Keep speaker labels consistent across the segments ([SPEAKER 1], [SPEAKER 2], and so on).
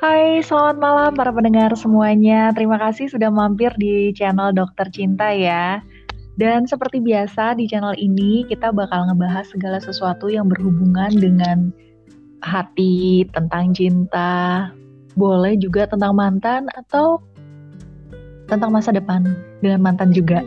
[SPEAKER 1] Hai, selamat malam para pendengar semuanya. Terima kasih sudah mampir di channel Dokter Cinta ya. Dan seperti biasa di channel ini kita bakal ngebahas segala sesuatu yang berhubungan dengan hati, tentang cinta, boleh juga tentang mantan atau tentang masa depan dengan mantan juga.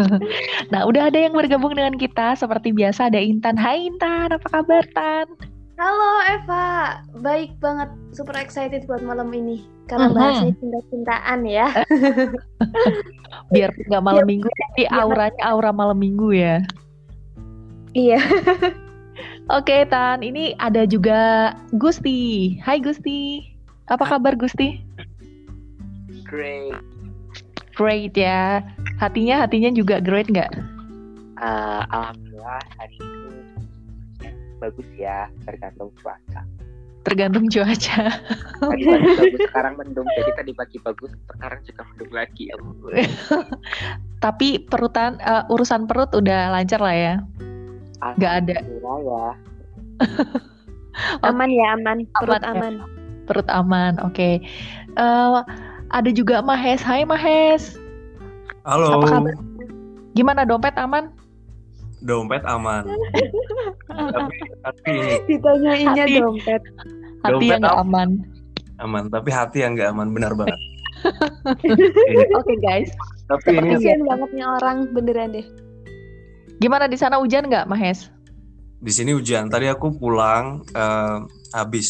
[SPEAKER 1] nah, udah ada yang bergabung dengan kita seperti biasa ada Intan. Hai Intan, apa kabar Tan?
[SPEAKER 2] Halo Eva, baik banget, super excited buat malam ini karena
[SPEAKER 1] Mhm.
[SPEAKER 2] bahasnya cinta-cintaan ya.
[SPEAKER 1] Biar nggak malam minggu, tapi auranya aura malam minggu ya.
[SPEAKER 2] Iya.
[SPEAKER 1] Oke Tan, ini ada juga Gusti. Hai Gusti, apa kabar Gusti?
[SPEAKER 3] Great.
[SPEAKER 1] Great ya. Hatinya hatinya juga great nggak?
[SPEAKER 3] Eh, Alhamdulillah hari ini bagus ya, tergantung cuaca.
[SPEAKER 1] Tergantung cuaca.
[SPEAKER 3] Tadi pagi bagus, sekarang mendung. Jadi tadi pagi bagus, sekarang juga mendung lagi.
[SPEAKER 1] Tapi perutan eh, urusan perut udah lancar lah ya. Nggak ada.
[SPEAKER 3] Ya.
[SPEAKER 2] Aman ya, aman. Perut
[SPEAKER 1] Aman ya.
[SPEAKER 2] aman.
[SPEAKER 1] Perut aman. Oke. Eh, ada juga Mahes. Hai Mahes.
[SPEAKER 4] Halo,
[SPEAKER 1] Apa kabar? Gimana dompet aman?
[SPEAKER 4] Dompet aman. tapi hati ini
[SPEAKER 2] Ditanyainnya
[SPEAKER 1] Hati.
[SPEAKER 2] dompet.
[SPEAKER 1] Hati
[SPEAKER 4] Dompet
[SPEAKER 1] yang nggak
[SPEAKER 4] apa?
[SPEAKER 1] aman.
[SPEAKER 4] aman, tapi hati yang nggak aman benar banget.
[SPEAKER 1] Oke guys.
[SPEAKER 4] Tapi ini
[SPEAKER 2] Kasian banget nih orang, beneran deh.
[SPEAKER 1] Gimana di sana hujan nggak Mahes?
[SPEAKER 4] di sini hujan. Tadi aku pulang eh, habis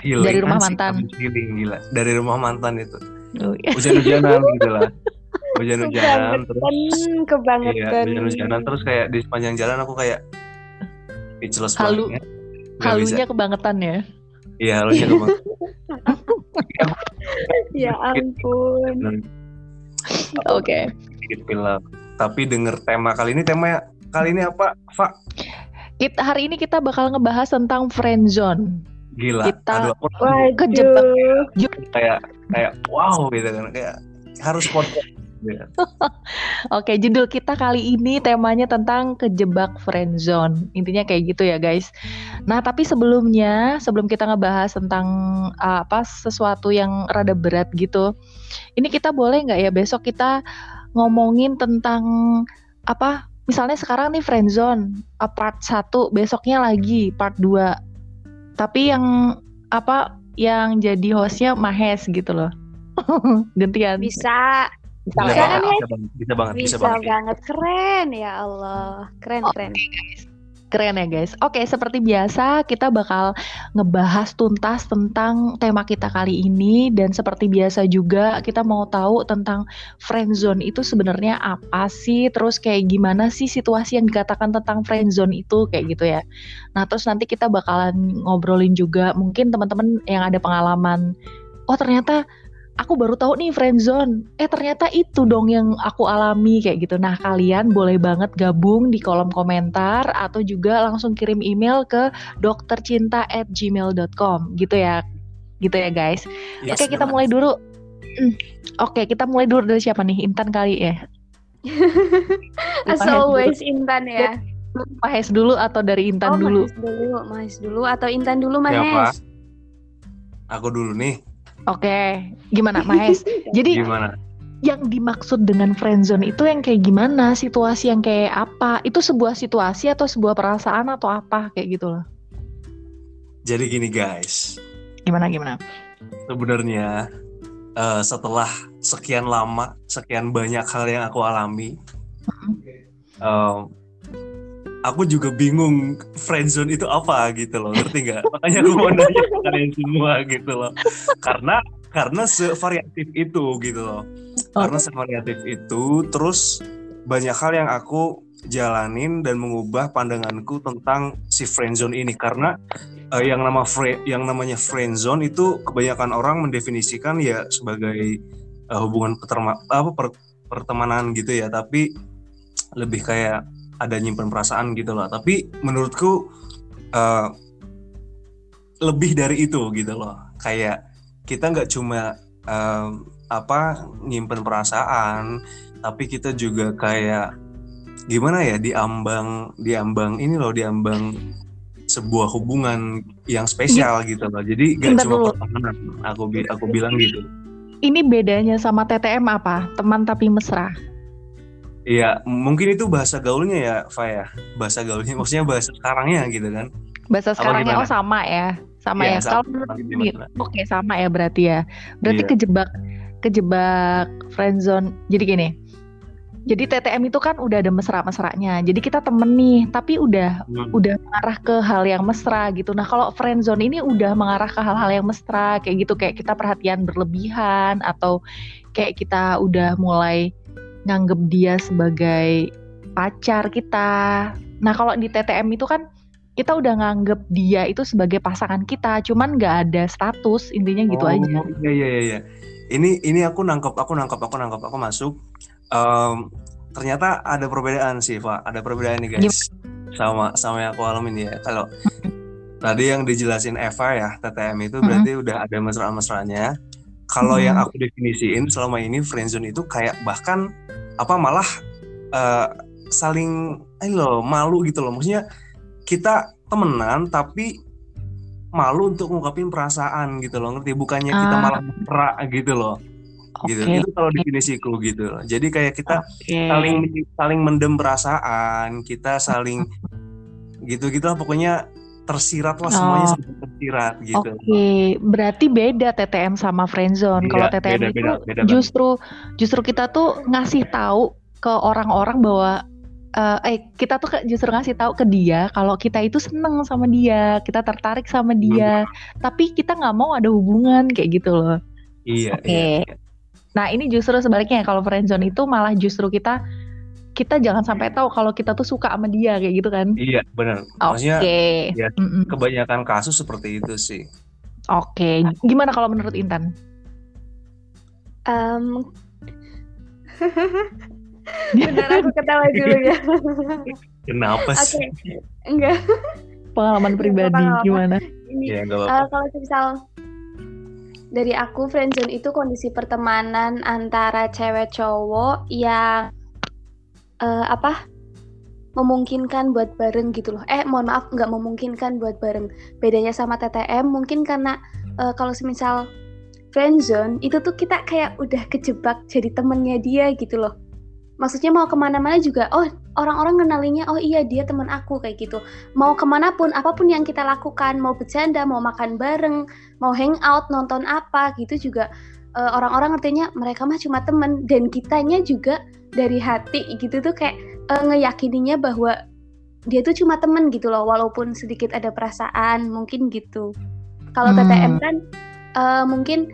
[SPEAKER 4] healing.
[SPEAKER 1] Dari rumah
[SPEAKER 4] Asik,
[SPEAKER 1] mantan.
[SPEAKER 4] habis healing gila. Dari rumah mantan itu.
[SPEAKER 1] Oh, iya.
[SPEAKER 4] Hujan-hujanan gitu lah. Hujan-hujanan terus
[SPEAKER 2] Kebangetan,
[SPEAKER 4] iya,
[SPEAKER 2] kebangetan.
[SPEAKER 4] hujan-hujanan terus kayak di sepanjang jalan aku kayak speechless
[SPEAKER 1] Halu.
[SPEAKER 4] banget. Nggak bisa.
[SPEAKER 1] Halunya kebangetan ya.
[SPEAKER 4] Iya, halunya kebang.
[SPEAKER 2] Ya ampun.
[SPEAKER 1] Oke.
[SPEAKER 4] Film. Tapi denger tema kali ini tema kali ini apa? Pak,
[SPEAKER 1] Kita hari ini kita bakal ngebahas tentang friendzone.
[SPEAKER 4] gila.
[SPEAKER 1] Kita-
[SPEAKER 4] Aduh, aku
[SPEAKER 1] Kejebak.
[SPEAKER 4] Kayak kayak wow gitu kan kayak harus podcast gitu.
[SPEAKER 1] Oke, judul kita kali ini temanya tentang kejebak friendzone. Intinya kayak gitu ya, guys. Nah, tapi sebelumnya, sebelum kita ngebahas tentang uh, apa sesuatu yang rada berat gitu, ini kita boleh nggak ya besok kita ngomongin tentang apa? Misalnya sekarang nih friendzone uh, part 1, besoknya lagi part 2. Tapi yang apa yang jadi hostnya Mahes gitu loh. Gantian.
[SPEAKER 2] Bisa,
[SPEAKER 4] Bisa,
[SPEAKER 2] Bisa
[SPEAKER 4] banget,
[SPEAKER 2] kan, ya?
[SPEAKER 4] bisa banget, bisa banget, bisa
[SPEAKER 2] bisa
[SPEAKER 4] banget.
[SPEAKER 2] banget. Keren ya Allah. Keren,
[SPEAKER 1] Oke,
[SPEAKER 2] keren.
[SPEAKER 1] guys. Keren ya guys. Oke, seperti biasa kita bakal ngebahas tuntas tentang tema kita kali ini dan seperti biasa juga kita mau tahu tentang friendzone itu sebenarnya apa sih? Terus kayak gimana sih situasi yang dikatakan tentang friendzone itu kayak gitu ya. Nah, terus nanti kita bakalan ngobrolin juga mungkin teman-teman yang ada pengalaman oh ternyata aku baru tahu nih friendzone. Eh ternyata itu dong yang aku alami kayak gitu. Nah kalian boleh banget gabung di kolom komentar atau juga langsung kirim email ke doktercinta@gmail.com gitu ya. Gitu ya guys.
[SPEAKER 4] Yes,
[SPEAKER 1] Oke kita mulai dulu. Hmm, Oke kita mulai dulu dari siapa nih? Intan kali ya.
[SPEAKER 2] As always Intan ya.
[SPEAKER 1] Mahes dulu atau dari Intan
[SPEAKER 2] oh,
[SPEAKER 1] dulu?
[SPEAKER 2] Mahes dulu, Mahes dulu atau Intan dulu,
[SPEAKER 4] Siapa?
[SPEAKER 2] Mahes.
[SPEAKER 4] Aku dulu nih.
[SPEAKER 1] Oke, gimana Mahes? Jadi
[SPEAKER 4] Gimana?
[SPEAKER 1] yang dimaksud dengan friendzone itu yang kayak gimana? Situasi yang kayak apa? Itu sebuah situasi atau sebuah perasaan atau apa kayak gitu loh?
[SPEAKER 4] Jadi gini guys,
[SPEAKER 1] Gimana gimana?
[SPEAKER 4] sebenarnya eh, setelah sekian lama, sekian banyak hal yang aku alami, em, aku juga bingung friendzone itu apa gitu loh, ngerti nggak? Makanya aku mau nanya ke kalian semua gitu loh, karena karena sevariatif itu gitu loh, karena sevariatif itu, terus banyak hal yang aku jalanin dan mengubah pandanganku tentang si friendzone ini. Karena eh, yang nama fri- yang namanya friendzone itu kebanyakan orang mendefinisikan ya sebagai eh, hubungan apa per- pertemanan gitu ya. Tapi lebih kayak ada nyimpen perasaan gitu loh tapi menurutku eh, lebih dari itu gitu loh kayak kita nggak cuma eh, apa nyimpen perasaan tapi kita juga kayak gimana ya diambang diambang ini loh diambang sebuah hubungan yang spesial gitu loh. Jadi gak
[SPEAKER 1] Bentar
[SPEAKER 4] cuma pertemanan. Aku aku bilang gitu.
[SPEAKER 1] Ini bedanya sama TTM apa? Teman tapi mesra.
[SPEAKER 4] Iya, mungkin itu bahasa gaulnya ya, Fa ya. Bahasa gaulnya, maksudnya bahasa sekarangnya gitu kan.
[SPEAKER 1] Bahasa sekarangnya oh sama ya. Sama
[SPEAKER 4] Iya,
[SPEAKER 1] ya.
[SPEAKER 4] sama.
[SPEAKER 1] Kalau
[SPEAKER 4] gimana?
[SPEAKER 1] oke sama ya berarti ya. Berarti
[SPEAKER 4] Iya.
[SPEAKER 1] kejebak kejebak friendzone. Jadi gini. Jadi TTM itu kan udah ada mesra-mesranya. Jadi kita temen nih, tapi udah
[SPEAKER 4] Hmm.
[SPEAKER 1] udah mengarah ke hal yang mesra gitu. Nah, kalau friendzone ini udah mengarah ke hal-hal yang mesra kayak gitu kayak kita perhatian berlebihan atau kayak kita udah mulai nganggep dia sebagai pacar kita. Nah, kalau di TTM itu kan kita udah nganggep dia itu sebagai pasangan kita, cuman nggak ada status, intinya gitu
[SPEAKER 4] Oh,
[SPEAKER 1] aja.
[SPEAKER 4] Iya iya iya. iya. Ini ini aku nangkep, aku nangkep, aku nangkep, aku masuk. Em, ternyata ada perbedaan sih, Pak. Ada perbedaan nih guys. Sama sama yang aku alamin ya. Kalau tadi yang dijelasin Eva ya, TTM itu
[SPEAKER 1] Mm-mm.
[SPEAKER 4] berarti udah ada mesra-mesranya. Kalau yang
[SPEAKER 1] Mm.
[SPEAKER 4] aku definisiin selama ini friendzone itu kayak bahkan apa malah eh, saling eh loh malu gitu loh. Maksudnya kita temenan tapi malu untuk ngungkapin perasaan gitu loh ngerti bukannya kita
[SPEAKER 1] Ah.
[SPEAKER 4] malah mesra gitu loh gitu
[SPEAKER 1] Oke,
[SPEAKER 4] itu kalau definisiku gitu loh jadi kayak kita
[SPEAKER 1] oke.
[SPEAKER 4] saling saling mendem perasaan kita saling gitu gitu lah pokoknya tersirat lah semuanya
[SPEAKER 1] Oh.
[SPEAKER 4] Tersirat gitu
[SPEAKER 1] Oke, berarti beda TTM sama friendzone. Kalau
[SPEAKER 4] Iya,
[SPEAKER 1] TTM
[SPEAKER 4] beda,
[SPEAKER 1] itu
[SPEAKER 4] beda, beda banget.
[SPEAKER 1] justru justru kita tuh ngasih tahu ke orang-orang bahwa eh, eh kita tuh justru ngasih tahu ke dia kalau kita itu seneng sama dia, kita tertarik sama dia, tapi kita nggak mau ada hubungan kayak gitu loh.
[SPEAKER 4] iya
[SPEAKER 1] Oke.
[SPEAKER 4] iya
[SPEAKER 1] Nah ini justru sebaliknya kalau friendzone itu malah justru kita kita jangan sampai tahu kalau kita tuh suka sama dia kayak gitu kan.
[SPEAKER 4] iya benar
[SPEAKER 1] Oke.
[SPEAKER 4] maksudnya ya,
[SPEAKER 1] Mm-mm.
[SPEAKER 4] kebanyakan kasus seperti itu sih
[SPEAKER 1] Oke. Gimana kalau menurut Intan?
[SPEAKER 2] Em, Bentar aku ketawa dulu ya.
[SPEAKER 4] kenapa
[SPEAKER 2] Oke,
[SPEAKER 4] sih
[SPEAKER 2] enggak.
[SPEAKER 1] Pengalaman pribadi gimana?
[SPEAKER 2] Ini
[SPEAKER 4] ya apa
[SPEAKER 2] Eh, kalau misal dari aku friendzone itu kondisi pertemanan antara cewek cowok yang eh, apa memungkinkan buat bareng gitu loh. Eh mohon maaf nggak memungkinkan buat bareng. Bedanya sama TTM mungkin karena eh, kalau semisal friendzone itu tuh kita kayak udah kejebak jadi temennya dia gitu loh. Maksudnya mau ke mana-mana juga, oh orang-orang kenalinya, oh iya dia teman aku kayak gitu. Mau ke mana pun, apa pun yang kita lakukan, mau bercanda, mau makan bareng, mau hangout, nonton apa gitu juga eh, orang-orang ngertinya mereka mah cuma temen dan kitanya juga dari hati gitu tuh kayak eh, ngeyakininya bahwa dia tuh cuma temen gitu loh walaupun sedikit ada perasaan mungkin gitu. Kalau
[SPEAKER 1] Hmm.
[SPEAKER 2] TTM kan eh, mungkin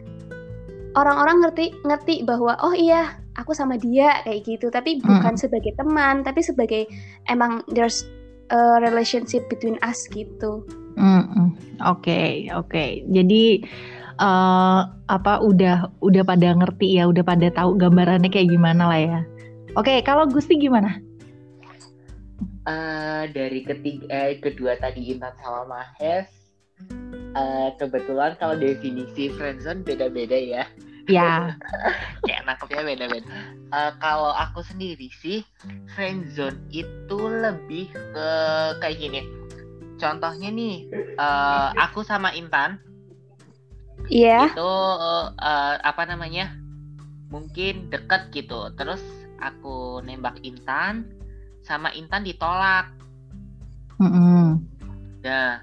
[SPEAKER 2] orang-orang ngerti ngerti bahwa oh iya aku sama dia kayak gitu tapi bukan sebagai teman tapi sebagai emang there's a relationship between us gitu.
[SPEAKER 1] Mm-mm. Oke, oke. Jadi eh apa udah udah pada ngerti ya, udah pada tahu gambarannya kayak gimana lah ya. Oke, kalau Gusti gimana?
[SPEAKER 3] Eh, dari ketiga eh, kedua tadi Intan sama Mahes eh, kebetulan kalau definisi friendzone beda-beda ya
[SPEAKER 1] Ya,
[SPEAKER 3] kayak nangkepnya beda-beda Eh, kalau aku sendiri sih friendzone itu lebih ke kayak gini contohnya nih eh, aku sama Intan
[SPEAKER 2] Iya.
[SPEAKER 3] itu eh, apa namanya mungkin deket gitu terus aku nembak Intan sama Intan ditolak
[SPEAKER 1] Mm-mm.
[SPEAKER 3] Nah,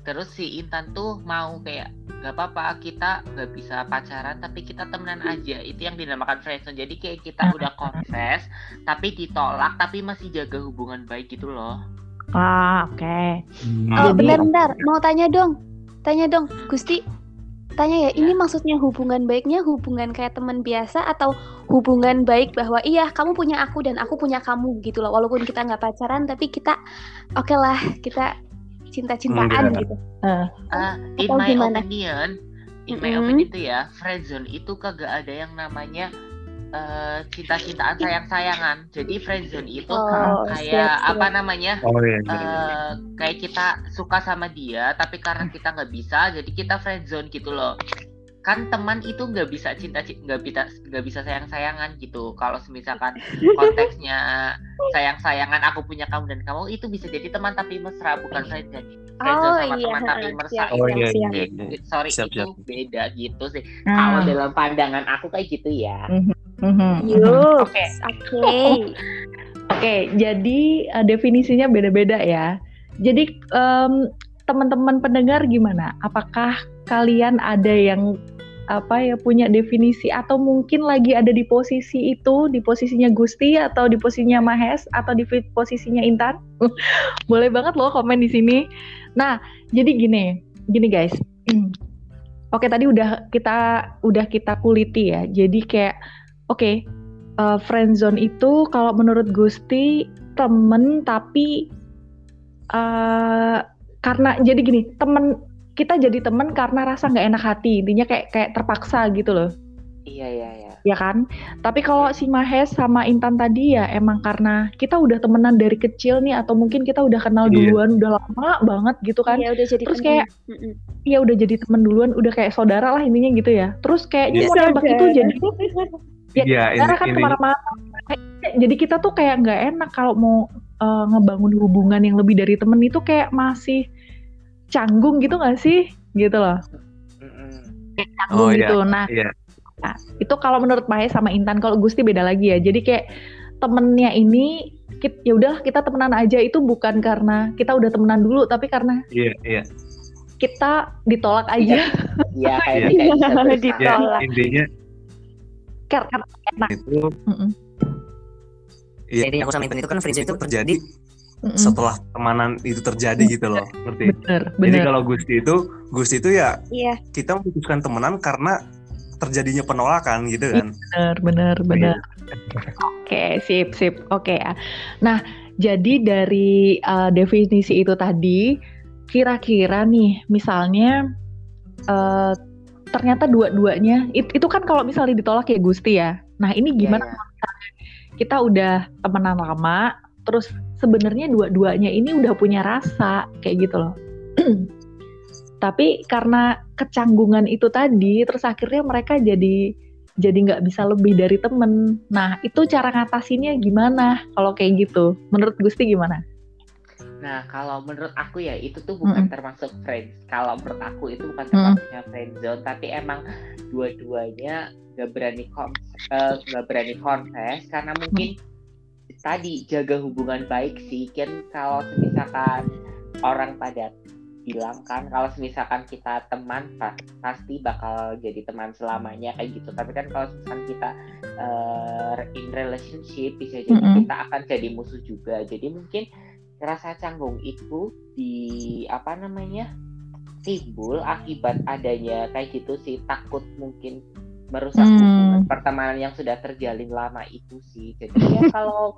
[SPEAKER 3] terus si Intan tuh mau kayak gak apa-apa kita nggak bisa pacaran tapi kita temenan aja itu yang dinamakan friendzone jadi kayak kita udah confess tapi ditolak tapi masih jaga hubungan baik gitu loh
[SPEAKER 1] Ah, oke.
[SPEAKER 4] Hmm.
[SPEAKER 2] Oh,
[SPEAKER 1] Jadi-
[SPEAKER 2] bentar-bentar, mau tanya dong. Tanya dong, Gusti. Tanya ya, ini maksudnya hubungan baiknya hubungan kayak teman biasa atau hubungan baik bahwa iya kamu punya aku dan aku punya kamu gitu loh. Walaupun kita nggak pacaran tapi kita oke lah kita cinta-cintaan
[SPEAKER 4] Enggak.
[SPEAKER 2] gitu.
[SPEAKER 3] Ah, in
[SPEAKER 2] Atau
[SPEAKER 3] my
[SPEAKER 2] gimana?
[SPEAKER 3] opinion in my
[SPEAKER 2] Mm-mm.
[SPEAKER 3] opinion itu ya friendzone itu kagak ada yang namanya eh, cinta-cintaan sayang-sayangan. Jadi friendzone itu
[SPEAKER 2] Oh,
[SPEAKER 3] kayak
[SPEAKER 2] siap,
[SPEAKER 3] apa
[SPEAKER 2] siap.
[SPEAKER 3] namanya?
[SPEAKER 4] Oh iya, iya, iya.
[SPEAKER 3] eh kayak kita suka sama dia tapi karena kita nggak bisa jadi kita friendzone gitu loh. Kan teman itu nggak bisa cinta nggak bisa nggak bisa sayang sayangan gitu. Kalau misalkan konteksnya sayang sayangan aku punya kamu dan kamu itu bisa jadi teman tapi mesra bukan friendzone
[SPEAKER 2] Oh,
[SPEAKER 3] sama
[SPEAKER 2] iya,
[SPEAKER 3] teman tapi
[SPEAKER 4] Oh
[SPEAKER 2] siap,
[SPEAKER 4] iya, iya,
[SPEAKER 3] itu
[SPEAKER 4] iya.
[SPEAKER 3] sorry
[SPEAKER 4] Siap,
[SPEAKER 3] itu
[SPEAKER 4] siap.
[SPEAKER 3] beda gitu sih
[SPEAKER 1] Nah.
[SPEAKER 3] kalau dalam pandangan aku kayak gitu ya
[SPEAKER 1] Mhm, mhm.
[SPEAKER 2] Yuk,
[SPEAKER 1] Oke.
[SPEAKER 2] oke.
[SPEAKER 1] Oke, jadi eh, definisinya beda-beda ya. Jadi em, teman-teman pendengar gimana? Apakah kalian ada yang apa ya punya definisi atau mungkin lagi ada di posisi itu, di posisinya Gusti atau di posisinya Mahes atau di posisinya Intan? Boleh banget loh komen di sini. Nah, jadi gini, gini guys. Oke, tadi udah kita udah kita kuliti ya. Jadi kayak oke, uh, friendzone itu kalau menurut Gusti temen tapi uh, karena jadi gini temen kita jadi temen karena rasa nggak enak hati intinya kayak kayak terpaksa gitu loh
[SPEAKER 3] iya iya iya
[SPEAKER 1] ya kan tapi kalau si Mahes sama Intan tadi ya emang karena kita udah temenan dari kecil nih atau mungkin kita udah kenal
[SPEAKER 4] Iya.
[SPEAKER 1] duluan udah lama banget gitu kan
[SPEAKER 2] Iya udah jadi
[SPEAKER 1] Terus
[SPEAKER 2] temen.
[SPEAKER 1] kayak-
[SPEAKER 2] Mm-mm.
[SPEAKER 1] ya udah jadi temen duluan udah kayak saudara lah intinya gitu ya terus kayaknya
[SPEAKER 4] Iya.
[SPEAKER 1] mau nembak itu jadi Ya,
[SPEAKER 4] Iya, ini,
[SPEAKER 1] karena kan
[SPEAKER 4] ini
[SPEAKER 1] ke mana-mana jadi kita tuh kayak nggak enak kalau mau uh, ngebangun hubungan yang lebih dari temen itu kayak masih canggung gitu nggak sih gitu loh. Kayak canggung
[SPEAKER 4] Oh, iya.
[SPEAKER 1] gitu nah,
[SPEAKER 4] Iya.
[SPEAKER 1] Nah, itu kalau menurut Mahe sama Intan kalau Gusti beda lagi ya jadi kayak temennya ini kit- ya udahlah kita temenan aja itu bukan karena kita udah temenan dulu tapi karena
[SPEAKER 4] iya, iya.
[SPEAKER 1] kita ditolak aja
[SPEAKER 3] iya kayak
[SPEAKER 4] Iya.
[SPEAKER 3] kayak bisa bersama.
[SPEAKER 4] Ya,
[SPEAKER 2] Ditolak.
[SPEAKER 4] intinya
[SPEAKER 1] karena enak
[SPEAKER 4] itu
[SPEAKER 1] Mm-mm.
[SPEAKER 4] Iya,
[SPEAKER 5] Jadi aku sama Intan itu kan friendship itu
[SPEAKER 4] terjadi
[SPEAKER 1] Mm-mm.
[SPEAKER 4] setelah temanan itu terjadi gitu loh, ngerti?
[SPEAKER 1] bener
[SPEAKER 4] Jadi
[SPEAKER 1] bener
[SPEAKER 4] kalau Gusti itu, Gusti itu ya
[SPEAKER 2] Iya.
[SPEAKER 4] kita memutuskan temenan karena terjadinya penolakan gitu kan.
[SPEAKER 1] bener bener bener Oke, sip, sip. Oke ya. Nah, jadi dari uh, definisi itu tadi, kira-kira nih, misalnya uh, ternyata dua-duanya, it- itu kan kalau misalnya ditolak ya Gusti ya. Nah, ini
[SPEAKER 3] Iya,
[SPEAKER 1] gimana kalau misalnya kita udah temenan lama, terus sebenarnya dua-duanya ini udah punya rasa kayak gitu loh. Tapi karena kecanggungan itu tadi, terus akhirnya mereka jadi jadi nggak bisa lebih dari temen. Nah, itu cara ngatasinnya gimana kalau kayak gitu? Menurut Gusti gimana?
[SPEAKER 3] Nah, kalau menurut aku ya itu tuh bukan
[SPEAKER 1] Mm-mm.
[SPEAKER 3] termasuk friends. Kalau menurut aku itu bukan termasuknya friend zone, tapi emang dua-duanya nggak berani kon nggak berani confess karena mungkin tadi jaga hubungan baik sih. Kan kalau misalkan orang pada bilang kan kalau misalkan kita teman pa- pasti bakal jadi teman selamanya kayak gitu. Tapi kan kalau misalkan kita eh, in relationship bisa jadi
[SPEAKER 1] Mm-mm.
[SPEAKER 3] kita akan jadi musuh juga. Jadi mungkin rasa canggung itu di apa namanya timbul akibat adanya kayak gitu sih takut mungkin merusak
[SPEAKER 1] Hmm.
[SPEAKER 3] hubungan pertemanan yang sudah terjalin lama itu sih jadi ya kalau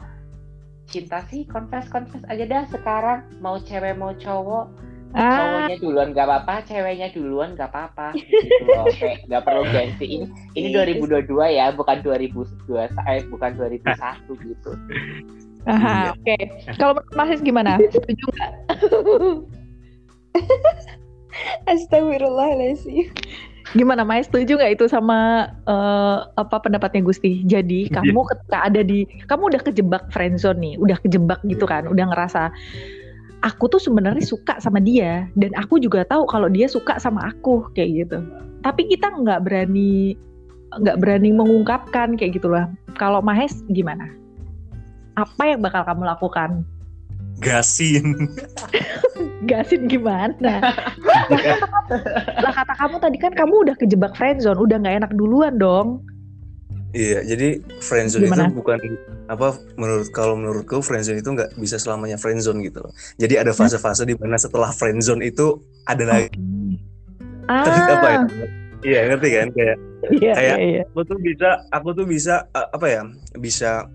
[SPEAKER 3] cinta sih confess confess aja dah sekarang mau cewek mau cowok
[SPEAKER 1] Ah,
[SPEAKER 3] cowoknya duluan gak apa-apa ceweknya duluan gak apa-apa gitu loh kayak gak perlu gengsi ini ini 2022 ya bukan 2002 eh bukan 2001 gitu
[SPEAKER 1] aha, oke. Kalau menurut Mas Is gimana? Setuju nggak?
[SPEAKER 2] Astagfirullahaladzim.
[SPEAKER 1] Gimana, Mas? Setuju nggak itu sama eh, apa pendapatnya Gusti? Jadi
[SPEAKER 4] Iya.
[SPEAKER 1] kamu ketika ada di, kamu udah kejebak friendzone nih, udah kejebak gitu kan, udah ngerasa aku tuh sebenarnya suka sama dia dan aku juga tahu kalau dia suka sama aku kayak gitu. Tapi kita nggak berani nggak berani mengungkapkan kayak gitu lah. Kalau Mahes gimana? Apa yang bakal kamu lakukan?
[SPEAKER 4] Gasin.
[SPEAKER 1] Gasin gimana? lah kata kamu tadi kan kamu udah kejebak friendzone, udah nggak enak duluan dong.
[SPEAKER 4] Iya, jadi friendzone
[SPEAKER 1] Gimana?
[SPEAKER 4] itu bukan apa menurut kalau menurutku friendzone itu nggak bisa selamanya friendzone gitu loh. Jadi ada fase-fase di mana setelah friendzone itu ada lagi
[SPEAKER 1] Ah,
[SPEAKER 4] apa ya? Iya, ngerti kan kayak
[SPEAKER 1] Iya,
[SPEAKER 4] kayak-
[SPEAKER 1] iya, iya.
[SPEAKER 4] aku tuh bisa aku tuh bisa uh, apa ya? Bisa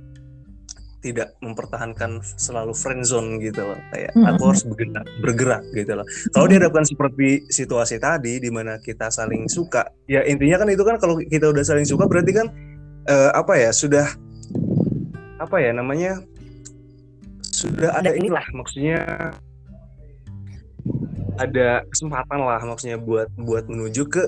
[SPEAKER 4] tidak mempertahankan selalu friendzone gitu loh. Kayak
[SPEAKER 1] Mm-mm.
[SPEAKER 4] aku harus bergerak, bergerak gitu loh. Kalau dihadapkan seperti situasi tadi di mana kita saling suka, ya intinya kan itu kan kalau kita udah saling suka berarti kan eh, apa ya? Sudah apa ya namanya? Sudah ada inilah maksudnya ada kesempatan lah maksudnya buat buat menuju ke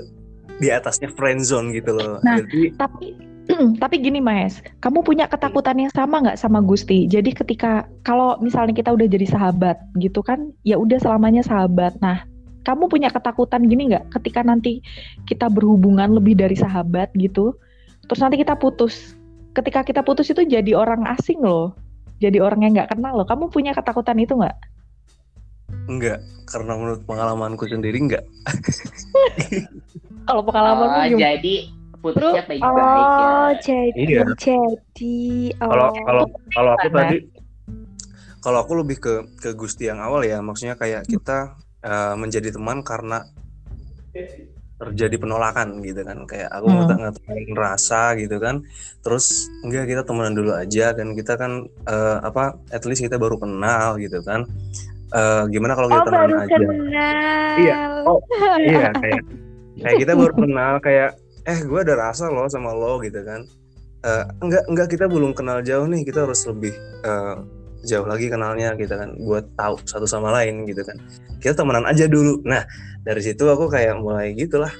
[SPEAKER 4] di atasnya friendzone gitu loh.
[SPEAKER 1] Nah,
[SPEAKER 4] Jadi
[SPEAKER 1] Tapi tapi gini Maes, kamu punya ketakutan yang sama nggak sama Gusti? Jadi ketika kalau misalnya kita udah jadi sahabat gitu kan, ya udah selamanya sahabat. Nah, kamu punya ketakutan gini nggak ketika nanti kita berhubungan lebih dari sahabat gitu, terus nanti kita putus. Ketika kita putus itu jadi orang asing loh, jadi orang yang nggak kenal loh. Kamu punya ketakutan itu nggak?
[SPEAKER 4] Enggak, karena menurut pengalamanku sendiri enggak.
[SPEAKER 1] Kalau pengalaman
[SPEAKER 3] Oh,
[SPEAKER 1] gimana?
[SPEAKER 3] jadi putusnya baik-baik ya.
[SPEAKER 2] Oh, jadi
[SPEAKER 4] Iya.
[SPEAKER 2] jadi oh.
[SPEAKER 4] Kalau kalau kalau aku tadi kalau aku lebih ke ke Gusti yang awal ya, maksudnya kayak kita eh, menjadi teman karena terjadi penolakan gitu kan kayak aku
[SPEAKER 1] Hmm.
[SPEAKER 4] hmm. ngetawain rasa gitu kan terus enggak kita temenan dulu aja dan kita kan eh, apa at least kita baru kenal gitu kan Eh, gimana kalau kita
[SPEAKER 2] Oh,
[SPEAKER 4] temenan
[SPEAKER 2] baru
[SPEAKER 4] aja
[SPEAKER 2] kenal.
[SPEAKER 4] Iya. Oh, iya kayak kayak kita baru kenal kayak eh gue ada rasa loh sama lo gitu kan Eh, enggak enggak kita belum kenal jauh nih kita harus lebih eh, jauh lagi kenalnya gitu kan buat tahu satu sama lain gitu kan kita temenan aja dulu nah dari situ aku kayak mulai gitulah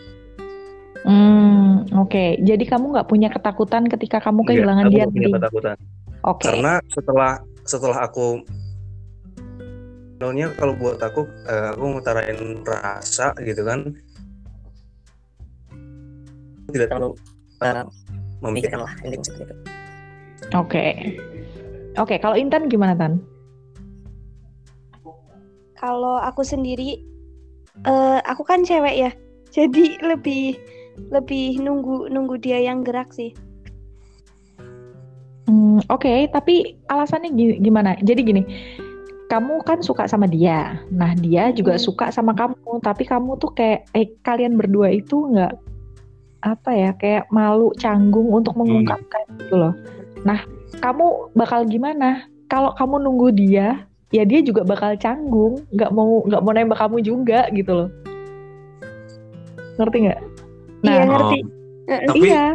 [SPEAKER 1] Hmm, oke. Jadi kamu nggak punya ketakutan ketika kamu kehilangan dia
[SPEAKER 4] punya ketakutan
[SPEAKER 1] Oke.
[SPEAKER 4] karena setelah setelah aku Sebenarnya kalau buat aku eh, aku ngutarain rasa gitu kan tidak terlalu eh, memikirkan lah intinya seperti itu.
[SPEAKER 1] Oke. Oke, kalau Intan gimana Tan?
[SPEAKER 2] Kalau aku sendiri, eh aku kan cewek ya, jadi lebih lebih nunggu nunggu dia yang gerak sih.
[SPEAKER 1] Hmm, Oke, tapi alasannya gi- gimana? Jadi gini, kamu kan suka sama dia, nah dia juga
[SPEAKER 2] Hmm.
[SPEAKER 1] suka sama kamu, tapi kamu tuh kayak eh kalian berdua itu nggak apa ya, kayak malu, canggung untuk mengungkapkan gitu loh. Nah, kamu bakal gimana? Kalau kamu nunggu dia, ya dia juga bakal canggung, nggak mau nggak mau nembak kamu juga gitu loh. Ngerti nggak?
[SPEAKER 2] Iya
[SPEAKER 1] Nah,
[SPEAKER 2] ngerti.
[SPEAKER 4] Oh, tapi
[SPEAKER 1] iya.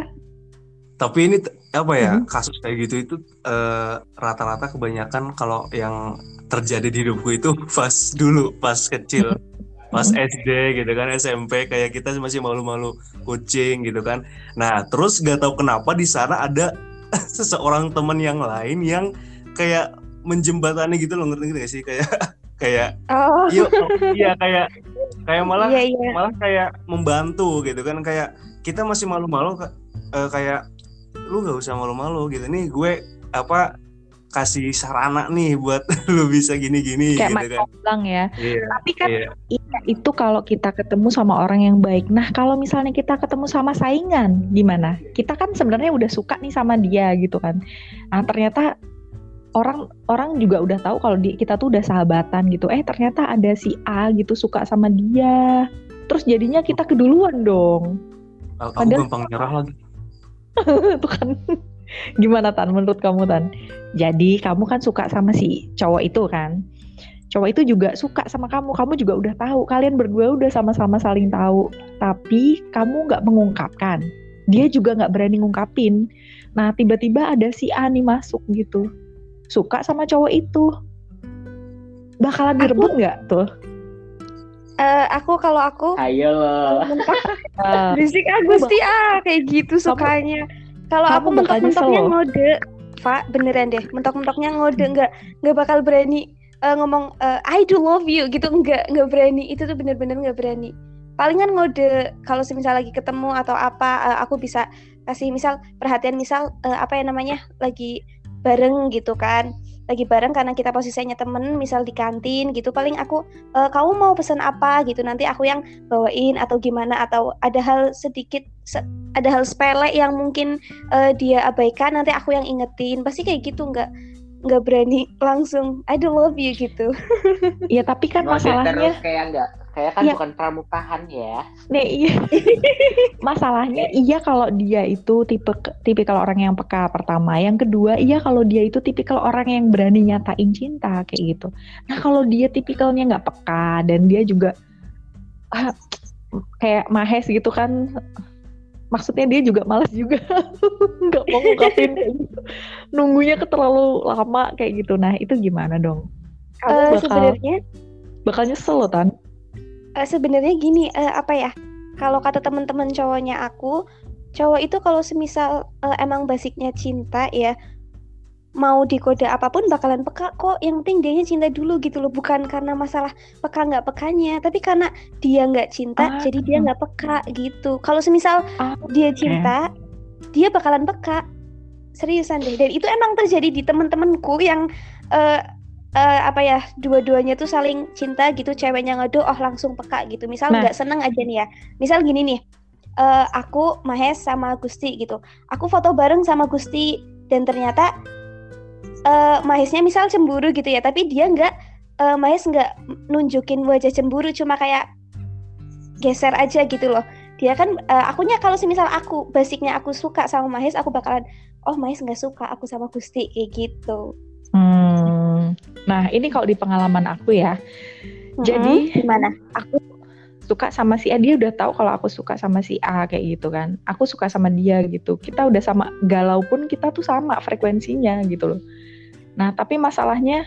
[SPEAKER 4] tapi ini apa ya
[SPEAKER 1] Mhm.
[SPEAKER 4] kasus kayak gitu itu eh, rata-rata kebanyakan kalau yang terjadi di hidupku itu pas dulu pas kecil pas
[SPEAKER 1] Mhm.
[SPEAKER 4] SD gitu kan SMP kayak kita masih malu-malu kucing gitu kan nah terus gak tahu kenapa di sana ada seseorang teman yang lain yang kayak menjembatani gitu loh ngerti gak sih? Kayak kayak
[SPEAKER 2] Oh,
[SPEAKER 4] yuk iya kayak kayak malah
[SPEAKER 2] iya iya.
[SPEAKER 4] malah kayak membantu gitu kan kayak kita masih malu-malu eh, kayak lu gak usah malu-malu gitu nih gue apa kasih sarana nih buat lu bisa gini-gini
[SPEAKER 1] Kayak
[SPEAKER 4] gitu kan
[SPEAKER 1] bilang ya.
[SPEAKER 4] iya
[SPEAKER 1] Tapi kan
[SPEAKER 4] iya
[SPEAKER 1] Iya, itu kalau kita ketemu sama orang yang baik. Nah, kalau misalnya kita ketemu sama saingan, gimana? Kita kan sebenarnya udah suka nih sama dia gitu kan. Nah, ternyata orang orang juga udah tahu kalau di, kita tuh udah sahabatan gitu. Eh, ternyata ada si A gitu suka sama dia. Terus jadinya kita keduluan dong.
[SPEAKER 4] aku
[SPEAKER 1] Padahal-
[SPEAKER 4] gampang nyerah lagi
[SPEAKER 1] Tuh kan. Gimana Tan menurut kamu Tan? Jadi kamu kan suka sama si cowok itu kan? Cowok itu juga suka sama kamu, kamu juga udah tahu, kalian berdua udah sama-sama saling tahu, tapi kamu nggak mengungkapkan. Dia juga nggak berani ngungkapin. Nah tiba-tiba ada si A nih masuk gitu, suka sama cowok itu. Bakalan
[SPEAKER 2] Aku-
[SPEAKER 1] direbut nggak tuh?
[SPEAKER 2] Eh, aku kalau aku
[SPEAKER 3] Ayo loh.
[SPEAKER 1] Eh,
[SPEAKER 2] berisik Agusti ah kayak gitu sukanya. Kalau aku mentok-mentoknya ngode, Pak, beneran deh. Mentok-mentoknya ngode nggak nggak bakal berani eh, ngomong eh, I do love you gitu nggak nggak berani. Itu tuh bener-bener nggak berani. Palingan ngode kalau semisal lagi ketemu atau apa eh, aku bisa kasih misal perhatian misal eh, apa ya namanya lagi bareng gitu kan lagi bareng karena kita posisinya temen misal di kantin gitu. Paling aku "Eh, kamu mau pesan apa? gitu. Nanti aku yang bawain atau gimana atau ada hal sedikit se- ada hal sepele yang mungkin eh, dia abaikan nanti aku yang ingetin. Pasti kayak gitu nggak nggak berani langsung I do love you gitu.
[SPEAKER 1] Ya tapi kan masalahnya
[SPEAKER 3] terus kayak enggak kayak kan
[SPEAKER 1] Iya.
[SPEAKER 3] bukan pramukahan ya.
[SPEAKER 1] Nih, iya. Masalahnya iya kalau dia itu tipe tipikal orang yang peka pertama. Yang kedua, iya kalau dia itu tipikal orang yang berani nyatain cinta kayak gitu. Nah, kalau dia tipikalnya nggak peka dan dia juga ah, kayak mahes gitu kan. Maksudnya dia juga malas juga nggak mau ngungkapin kayak gitu. Nunggunya ke terlalu lama kayak gitu. Nah, itu gimana dong? Kamu
[SPEAKER 2] Eh,
[SPEAKER 1] bakal
[SPEAKER 2] sebenarnya
[SPEAKER 1] bakal nyesel loh, Tan.
[SPEAKER 2] Eh, sebenarnya gini eh, apa ya kalau kata teman-teman cowoknya aku cowok itu kalau semisal uh, emang basicnya cinta ya mau dikode apa pun bakalan peka kok yang penting dia cinta dulu gitu loh bukan karena masalah peka nggak pekanya tapi karena dia nggak cinta ah. jadi dia nggak peka gitu. Kalau semisal ah, dia cinta dia bakalan peka. Seriusan deh dan itu emang terjadi di temen-temenku yang uh, uh, apa ya dua-duanya tuh saling cinta gitu ceweknya ngado oh langsung peka gitu misal nah. nggak nah. seneng aja nih ya misal gini nih uh, aku Mahes sama Gusti gitu aku foto bareng sama Gusti dan ternyata uh, Mahesnya misal cemburu gitu ya tapi dia nggak uh, Mahes nggak nunjukin wajah cemburu cuma kayak geser aja gitu loh dia kan uh, akunya kalau semisal aku basicnya aku suka sama Mahes aku bakalan oh Mahes nggak suka aku sama Gusti kayak gitu
[SPEAKER 1] hmm. nah ini kalau di pengalaman aku ya hmm, jadi
[SPEAKER 2] gimana
[SPEAKER 1] aku suka sama si A dia udah tahu kalau aku suka sama si A kayak gitu kan aku suka sama dia gitu kita udah sama galau pun kita tuh sama frekuensinya gitu loh Nah, tapi masalahnya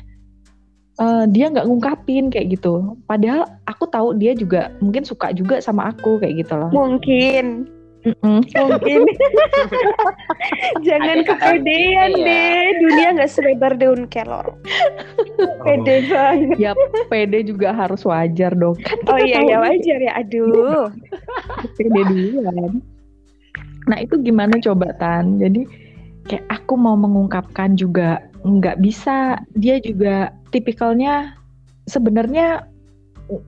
[SPEAKER 1] uh, dia nggak ngungkapin kayak gitu. Padahal aku tahu dia juga mungkin suka juga sama aku kayak gitu loh.
[SPEAKER 2] Mungkin. Mm-mm. Mungkin. Jangan kepedean deh. Dunia nggak selebar daun kelor. pede banget.
[SPEAKER 1] Ya pede juga harus wajar dong.
[SPEAKER 2] Kan oh iya ya wajar ya. Aduh.
[SPEAKER 1] pede duluan. Nah itu gimana coba Tan? Jadi kayak aku mau mengungkapkan juga nggak bisa dia juga tipikalnya sebenarnya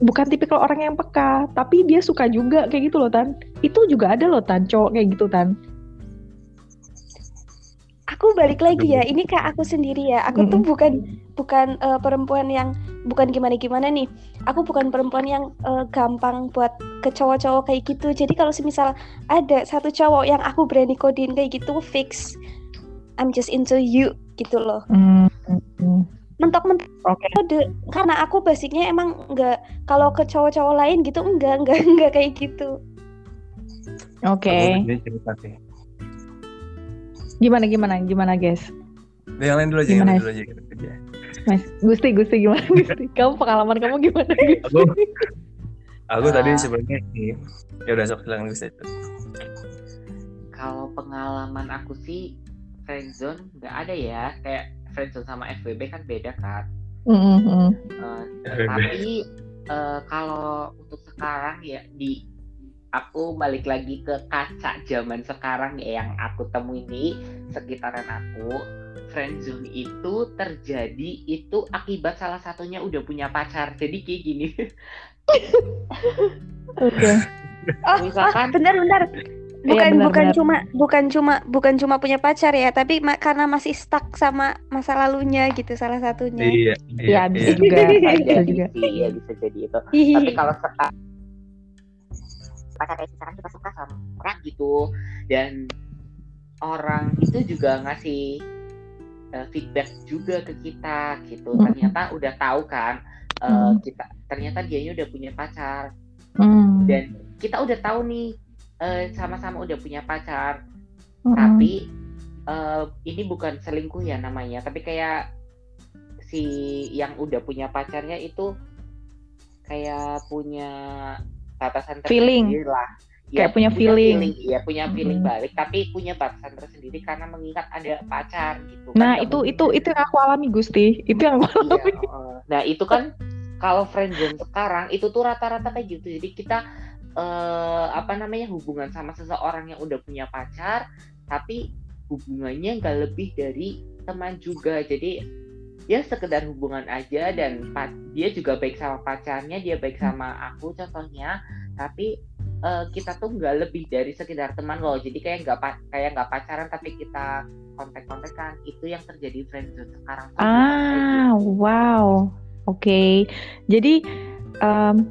[SPEAKER 1] bukan tipikal orang yang peka tapi dia suka juga kayak gitu loh tan itu juga ada loh tan cowok kayak gitu tan
[SPEAKER 2] aku balik lagi ya ini kayak aku sendiri ya aku mm -hmm. tuh bukan bukan uh, perempuan yang bukan gimana gimana nih aku bukan perempuan yang uh, gampang buat ke cowok-cowok kayak gitu jadi kalau semisal ada satu cowok yang aku berani kodein kayak gitu fix I'm just into you gitu loh. Mm -hmm. Mentok-mentok okay. kode karena aku basicnya emang nggak kalau ke cowok-cowok lain gitu enggak enggak enggak kayak gitu.
[SPEAKER 1] Oke. Okay. Gimana gimana gimana guys?
[SPEAKER 4] Yang lain dulu aja, gimana? yang dulu aja.
[SPEAKER 1] Mas, Gusti, Gusti gimana Gusti? Kamu pengalaman kamu gimana?
[SPEAKER 4] aku, aku uh, tadi sebenarnya ya udah sok silakan Gusti.
[SPEAKER 3] Kalau pengalaman aku sih friendzone nggak ada ya kayak friendzone sama FWB kan beda kan mm-hmm. uh, tapi uh, kalau untuk sekarang ya di aku balik lagi ke kaca zaman sekarang ya yang aku temui di sekitaran aku. Friendzone itu terjadi itu akibat salah satunya udah punya pacar. Jadi kayak gini.
[SPEAKER 2] Oke. Okay. oh, misalkan oh, bentar bentar bukan iya, benar, bukan benar. cuma bukan cuma bukan cuma punya pacar ya tapi ma karena masih stuck sama masa lalunya gitu salah satunya.
[SPEAKER 4] Iya
[SPEAKER 1] iya, ya, bisa iya. juga
[SPEAKER 3] bisa juga. Iya bisa jadi itu. Tapi kalau sekarang pacar kayak sekarang kita suka sama orang. Gitu. Dan orang itu juga ngasih uh, feedback juga ke kita gitu. Ternyata udah tahu kan uh, kita ternyata dia udah punya pacar. Mm. dan kita udah tahu nih Eh, sama-sama udah punya pacar. Mm-hmm. tapi uh, ini bukan selingkuh ya namanya. Tapi kayak si yang udah punya pacarnya itu kayak punya batasan
[SPEAKER 1] feeling. lah. Ya, kayak punya, punya feeling.
[SPEAKER 3] feeling ya punya feeling hmm. balik tapi punya batasan tersendiri karena mengingat ada pacar gitu
[SPEAKER 1] nah kan, itu itu itu yang aku alami Gusti. Itu yang aku iya, alami.
[SPEAKER 3] iya, nah itu kan kalau friendzone sekarang itu tuh rata-rata kayak gitu. Jadi kita uh, apa namanya hubungan sama seseorang yang udah punya pacar tapi hubungannya nggak lebih dari teman juga. Jadi ya sekedar hubungan aja dan dia juga baik sama pacarnya dia baik sama aku contohnya tapi uh, kita tuh nggak lebih dari sekedar teman loh jadi kayak nggak kayak nggak pacaran tapi kita kontak-kontakan itu yang terjadi friendzone sekarang
[SPEAKER 1] ah wow oke okay. jadi um,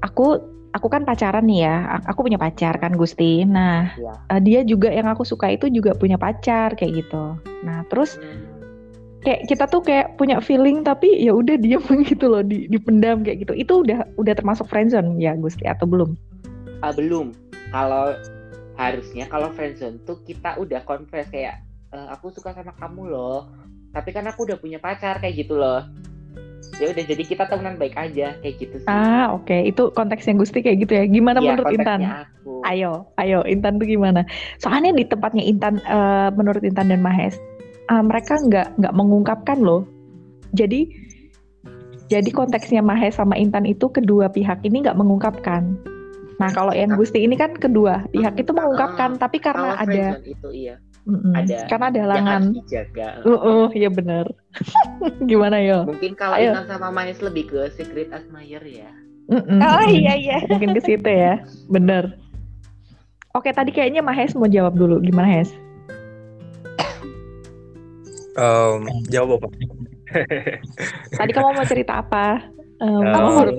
[SPEAKER 1] aku aku kan pacaran nih ya, aku punya pacar kan Gusti. Nah, ya. uh, dia juga yang aku suka itu juga punya pacar kayak gitu. Nah, terus hmm. Kayak kita tuh kayak punya feeling tapi ya udah dia gitu loh, di, dipendam kayak gitu. Itu udah udah termasuk friendzone ya Gusti atau belum?
[SPEAKER 3] Uh, belum. Kalau harusnya kalau friendzone tuh kita udah confess kayak e, aku suka sama kamu loh. Tapi kan aku udah punya pacar kayak gitu loh. ya udah jadi kita temenan baik aja kayak gitu sih
[SPEAKER 1] Ah, oke. Itu konteksnya Gusti kayak gitu ya. Gimana
[SPEAKER 3] Iya,
[SPEAKER 1] menurut Intan?
[SPEAKER 3] aku
[SPEAKER 1] Ayo, ayo Intan tuh gimana? Soalnya di tempatnya Intan, eh, menurut Intan dan Mahes, eh, mereka nggak nggak mengungkapkan loh. Jadi, jadi konteksnya Mahes sama Intan itu kedua pihak ini nggak mengungkapkan. Nah, kalau yang Gusti ini kan kedua pihak itu mengungkapkan, tapi karena ada,
[SPEAKER 3] itu iya
[SPEAKER 1] Mm-mm.
[SPEAKER 3] ada
[SPEAKER 1] karena ada halangan.
[SPEAKER 3] dijaga
[SPEAKER 1] Uh, uh, ya bener. Gimana yo?
[SPEAKER 3] mungkin kalau
[SPEAKER 1] Ayo.
[SPEAKER 3] Intan sama Mahes lebih ke secret admirer ya
[SPEAKER 1] Mm-mm.
[SPEAKER 2] Oh iya iya.
[SPEAKER 1] Mungkin ke situ ya, bener. Oke, tadi kayaknya Mahes mau jawab dulu. Gimana Hes?
[SPEAKER 4] Em, jawab apa?
[SPEAKER 1] Tadi kamu mau cerita apa? Em, menurut-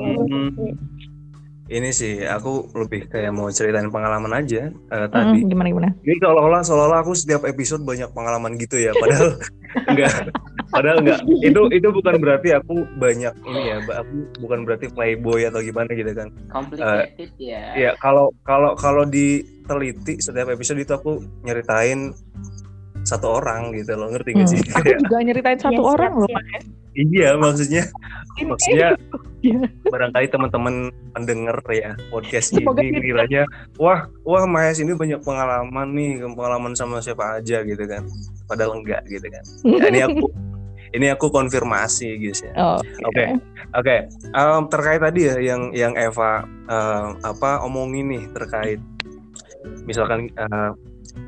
[SPEAKER 4] ini sih aku lebih kayak mau ceritain pengalaman aja eh, tadi.
[SPEAKER 1] Mm, gimana gimana?
[SPEAKER 4] Ini seolah-olah seolah-olah aku setiap episode banyak pengalaman gitu ya, padahal enggak. Padahal enggak. Itu itu bukan berarti aku banyak ini ya, aku bukan berarti playboy atau gimana gitu kan.
[SPEAKER 3] complicated ya
[SPEAKER 4] Iya, kalau kalau kalau diteliti setiap episode itu aku nyeritain satu orang gitu loh, ngerti gak sih?
[SPEAKER 1] Hmm. Aku
[SPEAKER 4] Kayak,
[SPEAKER 1] juga nyeritain satu
[SPEAKER 2] Yes,
[SPEAKER 1] orang
[SPEAKER 2] yes,
[SPEAKER 1] loh.
[SPEAKER 2] yes.
[SPEAKER 1] Mas.
[SPEAKER 4] iya, maksudnya maksudnya
[SPEAKER 1] Iya.
[SPEAKER 4] barangkali teman-teman pendengar ya podcast
[SPEAKER 1] Semoga
[SPEAKER 4] ini kiranya wah wah Mahes ini banyak pengalaman nih pengalaman sama siapa aja gitu kan padahal enggak gitu kan ya, ini aku ini aku konfirmasi guys ya
[SPEAKER 1] Oh,
[SPEAKER 4] oke oke terkait tadi ya yang yang Eva em, apa omongin nih terkait misalkan eh,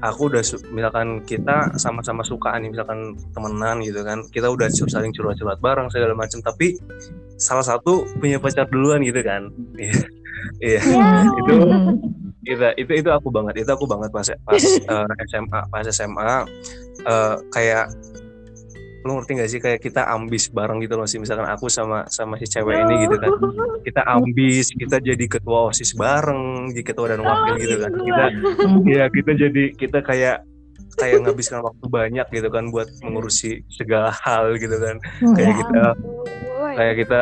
[SPEAKER 4] aku udah misalkan kita sama-sama suka nih misalkan temenan gitu kan kita udah saling curhat-curhat bareng segala macam tapi salah satu punya pacar duluan gitu kan. Iya. iya. Itu itu itu itu aku banget itu aku banget pas pas eh, SMA pas SMA eh, kayak lu ngerti gak sih kayak kita ambis bareng gitu loh sih misalkan aku sama sama si cewek ini gitu kan kita ambis kita jadi ketua osis bareng jadi ketua dan wakil gitu kan kita
[SPEAKER 1] Hmm.
[SPEAKER 4] ya kita jadi kita kayak kayak ngabiskan waktu banyak gitu kan buat mengurusi segala hal gitu kan kayak
[SPEAKER 1] Hmm.
[SPEAKER 4] kita
[SPEAKER 2] Woi.
[SPEAKER 4] kayak kita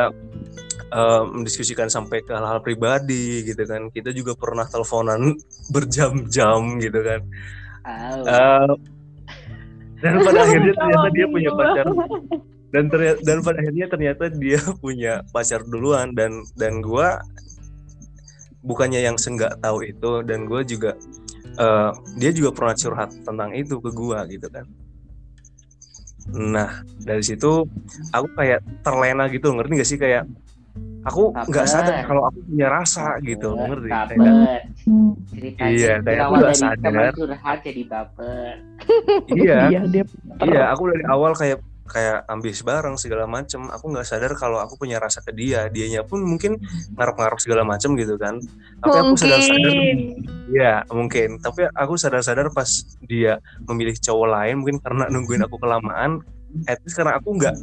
[SPEAKER 4] eh, mendiskusikan sampai ke hal-hal pribadi gitu kan kita juga pernah teleponan berjam-jam gitu kan
[SPEAKER 3] Oh.
[SPEAKER 4] Dan pada akhirnya ternyata dia punya pacar. Dan ternyata dan pada akhirnya ternyata dia punya pacar duluan. Dan dan gua bukannya yang senggak tahu itu dan gua juga eh, dia juga pernah curhat tentang itu ke gua gitu kan. Nah dari situ aku kayak terlena gitu ngerti gak sih? Kayak aku nggak sadar kalau aku punya rasa gitu ngerti
[SPEAKER 3] baper
[SPEAKER 1] Hmm.
[SPEAKER 3] ceritanya
[SPEAKER 4] Iya, kayak aku nggak
[SPEAKER 3] dari
[SPEAKER 4] sadar.
[SPEAKER 3] curhat jadi baper
[SPEAKER 4] iya
[SPEAKER 1] Iya, dia
[SPEAKER 4] Iya, aku dari awal kayak kayak ambis bareng segala macem. Aku nggak sadar kalau aku punya rasa ke dia. Dianya pun mungkin ngarep-ngarep segala macem gitu kan. Tapi aku sadar-sadar,
[SPEAKER 2] Mungkin.
[SPEAKER 4] ya mungkin. Tapi aku sadar-sadar pas dia memilih cowok lain, mungkin karena nungguin aku kelamaan. At least karena aku nggak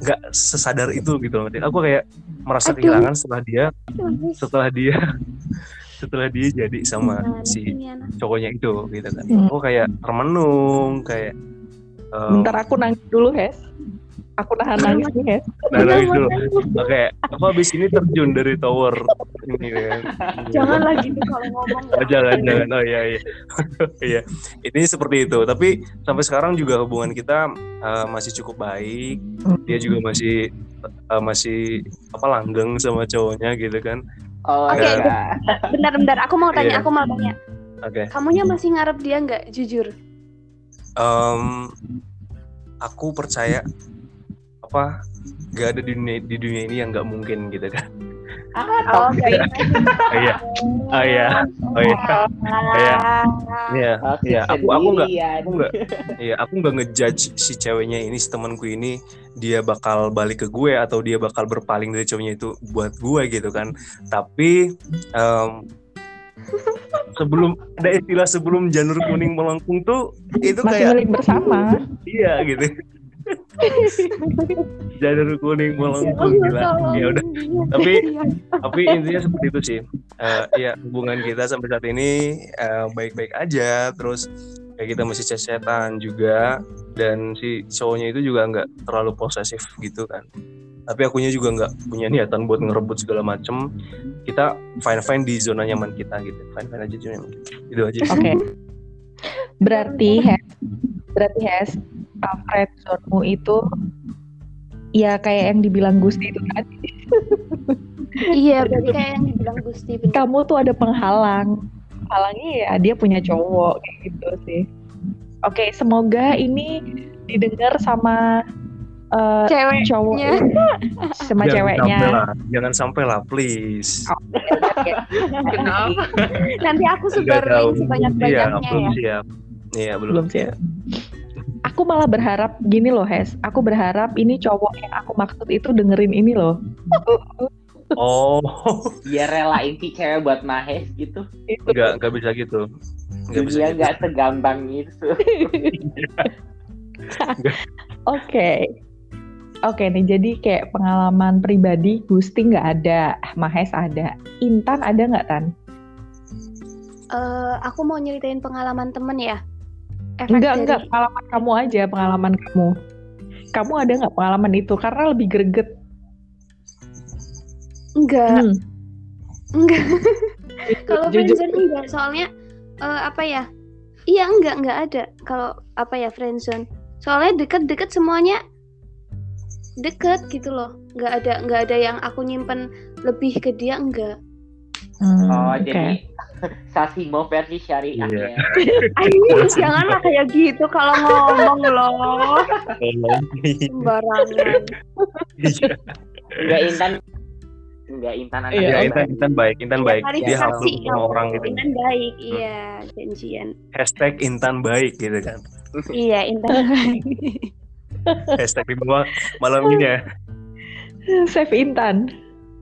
[SPEAKER 4] nggak sesadar itu gitu loh. Aku kayak merasa
[SPEAKER 2] Aduh.
[SPEAKER 4] kehilangan setelah dia, setelah dia, setelah dia jadi sama
[SPEAKER 2] Nah,
[SPEAKER 4] si cowoknya itu gitu kan.
[SPEAKER 1] Hmm.
[SPEAKER 4] Aku kayak termenung, kayak em,
[SPEAKER 1] Bentar aku nangis dulu, Hes. Aku nahan nangis nih, Hes.
[SPEAKER 4] Nah, nangis dulu. Oke, aku habis ini terjun dari tower ini kan.
[SPEAKER 2] Jangan lagi kalau ngomong.
[SPEAKER 4] Oh, jangan, jangan. Oh iya, iya. iya. Ini seperti itu. Tapi sampai sekarang juga hubungan kita eh, masih cukup baik. Dia juga masih eh, masih apa langgeng sama cowoknya gitu kan.
[SPEAKER 3] oh
[SPEAKER 2] Oke,
[SPEAKER 3] iya
[SPEAKER 2] Bentar bentar, aku mau tanya,
[SPEAKER 4] Iya.
[SPEAKER 2] aku mau tanya.
[SPEAKER 4] Oke.
[SPEAKER 2] Kamunya masih ngarep dia nggak? Jujur.
[SPEAKER 4] Em, aku percaya apa gak ada di dunia di dunia ini yang nggak mungkin gitu kan.
[SPEAKER 2] Oh,
[SPEAKER 4] iya. Oh iya. Oh iya. Oh iya. Iya. Iya. Aku aku nggak aku nggak iya aku nggak ngejudge si ceweknya ini si temanku ini dia bakal balik ke gue atau dia bakal berpaling dari cowoknya itu buat gue gitu kan tapi em, sebelum ada istilah sebelum janur kuning melengkung tuh itu
[SPEAKER 1] Masih
[SPEAKER 4] kayak
[SPEAKER 1] milik bersama.
[SPEAKER 4] iya gitu janur kuning melengkung gila. ya udah. tapi tapi intinya seperti itu sih. Eh, ya hubungan kita sampai saat ini eh, baik-baik aja. Terus kayak kita masih cecetan juga. Dan si cowoknya itu juga nggak terlalu posesif gitu kan. Tapi akunya juga nggak punya niatan buat ngerebut segala macem. Kita fine fine di zona nyaman kita gitu. Fine fine aja zona nyaman kita. Itu aja sih.
[SPEAKER 1] Oke. Berarti Hes, berarti Hes, uh, friendzone-mu itu ya kayak yang dibilang Gusti itu tadi.
[SPEAKER 2] iya, berarti kayak yang dibilang Gusti. Bener.
[SPEAKER 1] Kamu tuh ada penghalang. Penghalangnya ya dia punya cowok kayak gitu sih. Oke, semoga ini didengar sama uh,
[SPEAKER 2] Ceweknya.
[SPEAKER 1] cowok sama
[SPEAKER 4] Jangan
[SPEAKER 1] ceweknya.
[SPEAKER 4] sampai lah, jangan sampai lah, please.
[SPEAKER 1] Oh,
[SPEAKER 3] Kenapa?
[SPEAKER 2] Nanti aku
[SPEAKER 4] Enggak
[SPEAKER 2] sebar
[SPEAKER 4] tahu.
[SPEAKER 2] link sebanyak-banyaknya
[SPEAKER 4] Iya, belum
[SPEAKER 2] ya.
[SPEAKER 4] siap. Iya, belum.
[SPEAKER 1] belum sih. Aku malah berharap gini loh, Hes. Aku berharap ini cowok yang aku maksud itu dengerin ini loh.
[SPEAKER 4] Oh,
[SPEAKER 3] Dia relain si cewek buat Mahes gitu.
[SPEAKER 4] enggak, enggak bisa gitu. Enggak bisa
[SPEAKER 3] Dunia
[SPEAKER 4] gitu.
[SPEAKER 3] nggak segampang itu.
[SPEAKER 1] Oke. Oke nih, jadi kayak pengalaman pribadi Gusti nggak ada, Mahes ada. Intan ada nggak, Tan?
[SPEAKER 2] Eh, aku mau nyeritain pengalaman temen ya. Efek
[SPEAKER 1] Enggak,
[SPEAKER 2] dari-
[SPEAKER 1] enggak. Pengalaman kamu aja, pengalaman kamu. Kamu ada nggak pengalaman itu? Karena lebih greget.
[SPEAKER 2] Enggak,
[SPEAKER 1] Hmm.
[SPEAKER 2] enggak. Kalau
[SPEAKER 1] Jujur.
[SPEAKER 2] friendzone enggak, soalnya eh, apa ya? Iya enggak, enggak ada. Kalau apa ya friendzone? Soalnya deket-deket semuanya deket gitu loh. Enggak ada, enggak ada yang aku nyimpen lebih ke dia enggak.
[SPEAKER 1] Hmm,
[SPEAKER 3] Oh,
[SPEAKER 1] oke.
[SPEAKER 3] jadi Sasimo versi syariah
[SPEAKER 4] Iya.
[SPEAKER 3] ya.
[SPEAKER 2] Ayo, janganlah kayak gitu kalau ngomong loh. Sembarangan.
[SPEAKER 4] Iya,
[SPEAKER 3] Enggak Intan. Enggak Intan anak
[SPEAKER 1] Iya,
[SPEAKER 3] baik.
[SPEAKER 4] Intan, Intan baik, Intan baik. Dia hafal sama orang gitu.
[SPEAKER 2] Intan baik, iya, janjian.
[SPEAKER 4] Hashtag Intan baik gitu kan.
[SPEAKER 2] Iya, Intan baik.
[SPEAKER 4] Hashtag di bawah malam ini ya.
[SPEAKER 1] Save Intan.